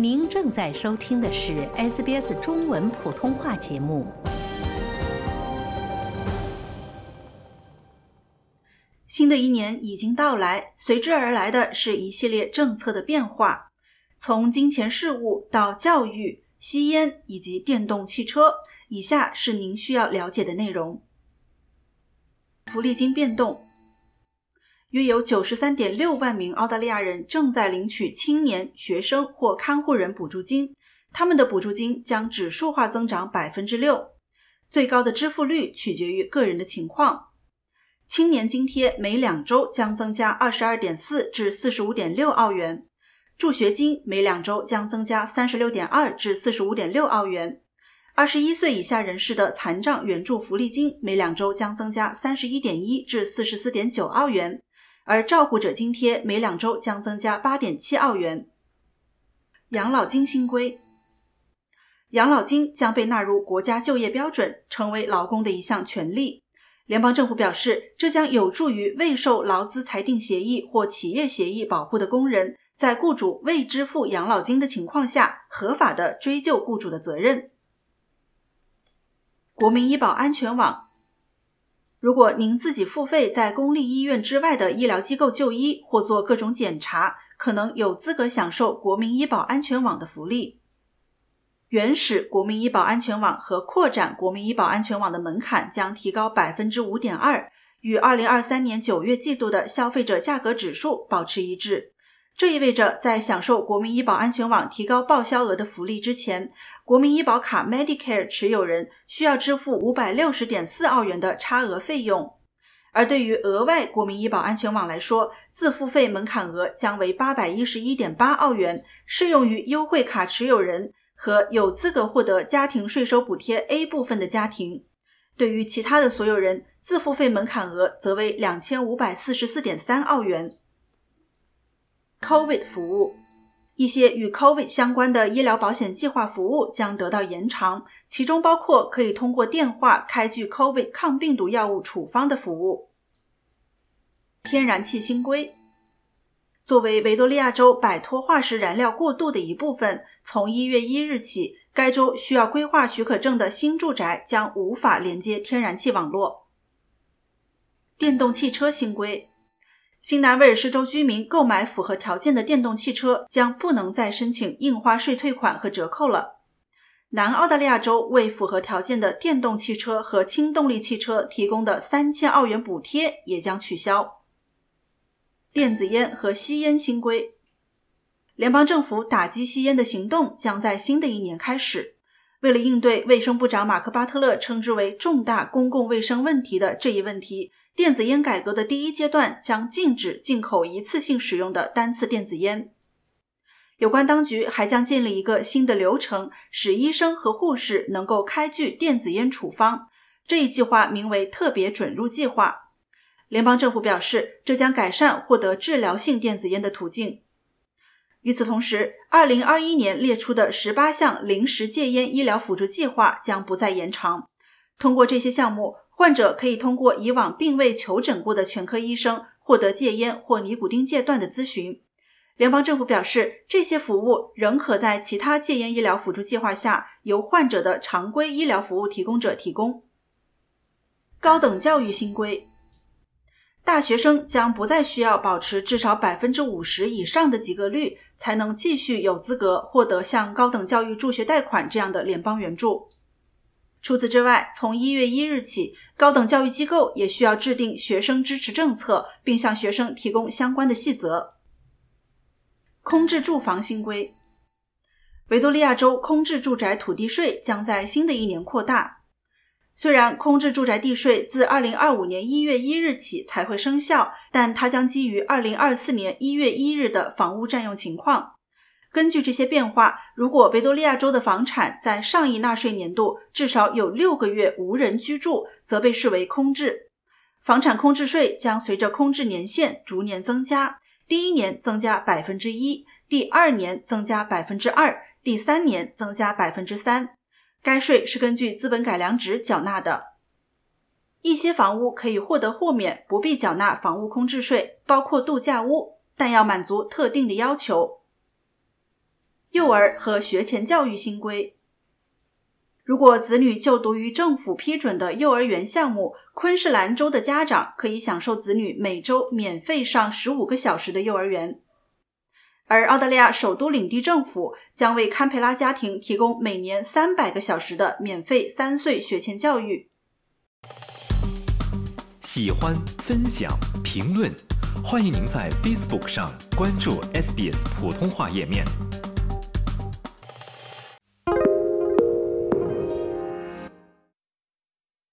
您正在收听的是 SBS 中文普通话节目。新的一年已经到来，随之而来的是一系列政策的变化，从金钱事务到教育、吸烟以及电动汽车。以下是您需要了解的内容：福利金变动。约有九十三点六万名澳大利亚人正在领取青年、学生或看护人补助金，他们的补助金将指数化增长百分之六，最高的支付率取决于个人的情况。青年津贴每两周将增加二十二点四至四十五点六澳元，助学金每两周将增加三十六点二至四十五点六澳元。二十一岁以下人士的残障援助福利金每两周将增加三十一点一至四十四点九澳元。而照顾者津贴每两周将增加八点七澳元。养老金新规，养老金将被纳入国家就业标准，成为劳工的一项权利。联邦政府表示，这将有助于未受劳资裁定协议或企业协议保护的工人，在雇主未支付养老金的情况下，合法的追究雇主的责任。国民医保安全网。如果您自己付费在公立医院之外的医疗机构就医或做各种检查，可能有资格享受国民医保安全网的福利。原始国民医保安全网和扩展国民医保安全网的门槛将提高百分之五点二，与二零二三年九月季度的消费者价格指数保持一致。这意味着，在享受国民医保安全网提高报销额的福利之前，国民医保卡 Medicare 持有人需要支付五百六十点四澳元的差额费用。而对于额外国民医保安全网来说，自付费门槛额将为八百一十一点八澳元，适用于优惠卡持有人和有资格获得家庭税收补贴 A 部分的家庭。对于其他的所有人，自付费门槛额则为两千五百四十四点三澳元。COVID 服务，一些与 COVID 相关的医疗保险计划服务将得到延长，其中包括可以通过电话开具 COVID 抗病毒药物处方的服务。天然气新规，作为维多利亚州摆脱化石燃料过渡的一部分，从一月一日起，该州需要规划许可证的新住宅将无法连接天然气网络。电动汽车新规。新南威尔士州居民购买符合条件的电动汽车将不能再申请印花税退款和折扣了。南澳大利亚州为符合条件的电动汽车和轻动力汽车提供的三千澳元补贴也将取消。电子烟和吸烟新规，联邦政府打击吸烟的行动将在新的一年开始。为了应对卫生部长马克·巴特勒称之为重大公共卫生问题的这一问题，电子烟改革的第一阶段将禁止进口一次性使用的单次电子烟。有关当局还将建立一个新的流程，使医生和护士能够开具电子烟处方。这一计划名为“特别准入计划”。联邦政府表示，这将改善获得治疗性电子烟的途径。与此同时，2021年列出的18项临时戒烟医疗辅助计划将不再延长。通过这些项目，患者可以通过以往并未求诊过的全科医生获得戒烟或尼古丁戒断的咨询。联邦政府表示，这些服务仍可在其他戒烟医疗辅助计划下由患者的常规医疗服务提供者提供。高等教育新规。大学生将不再需要保持至少百分之五十以上的及格率，才能继续有资格获得像高等教育助学贷款这样的联邦援助。除此之外，从一月一日起，高等教育机构也需要制定学生支持政策，并向学生提供相关的细则。空置住房新规：维多利亚州空置住宅土地税将在新的一年扩大。虽然空置住宅地税自二零二五年一月一日起才会生效，但它将基于二零二四年一月一日的房屋占用情况。根据这些变化，如果维多利亚州的房产在上一纳税年度至少有六个月无人居住，则被视为空置。房产空置税将随着空置年限逐年增加，第一年增加百分之一，第二年增加百分之二，第三年增加百分之三。该税是根据资本改良值缴纳的。一些房屋可以获得豁免，不必缴纳房屋空置税，包括度假屋，但要满足特定的要求。幼儿和学前教育新规。如果子女就读于政府批准的幼儿园项目，昆士兰州的家长可以享受子女每周免费上十五个小时的幼儿园。而澳大利亚首都领地政府将为堪培拉家庭提供每年三百个小时的免费三岁学前教育。喜欢、分享、评论，欢迎您在 Facebook 上关注 SBS 普通话页面。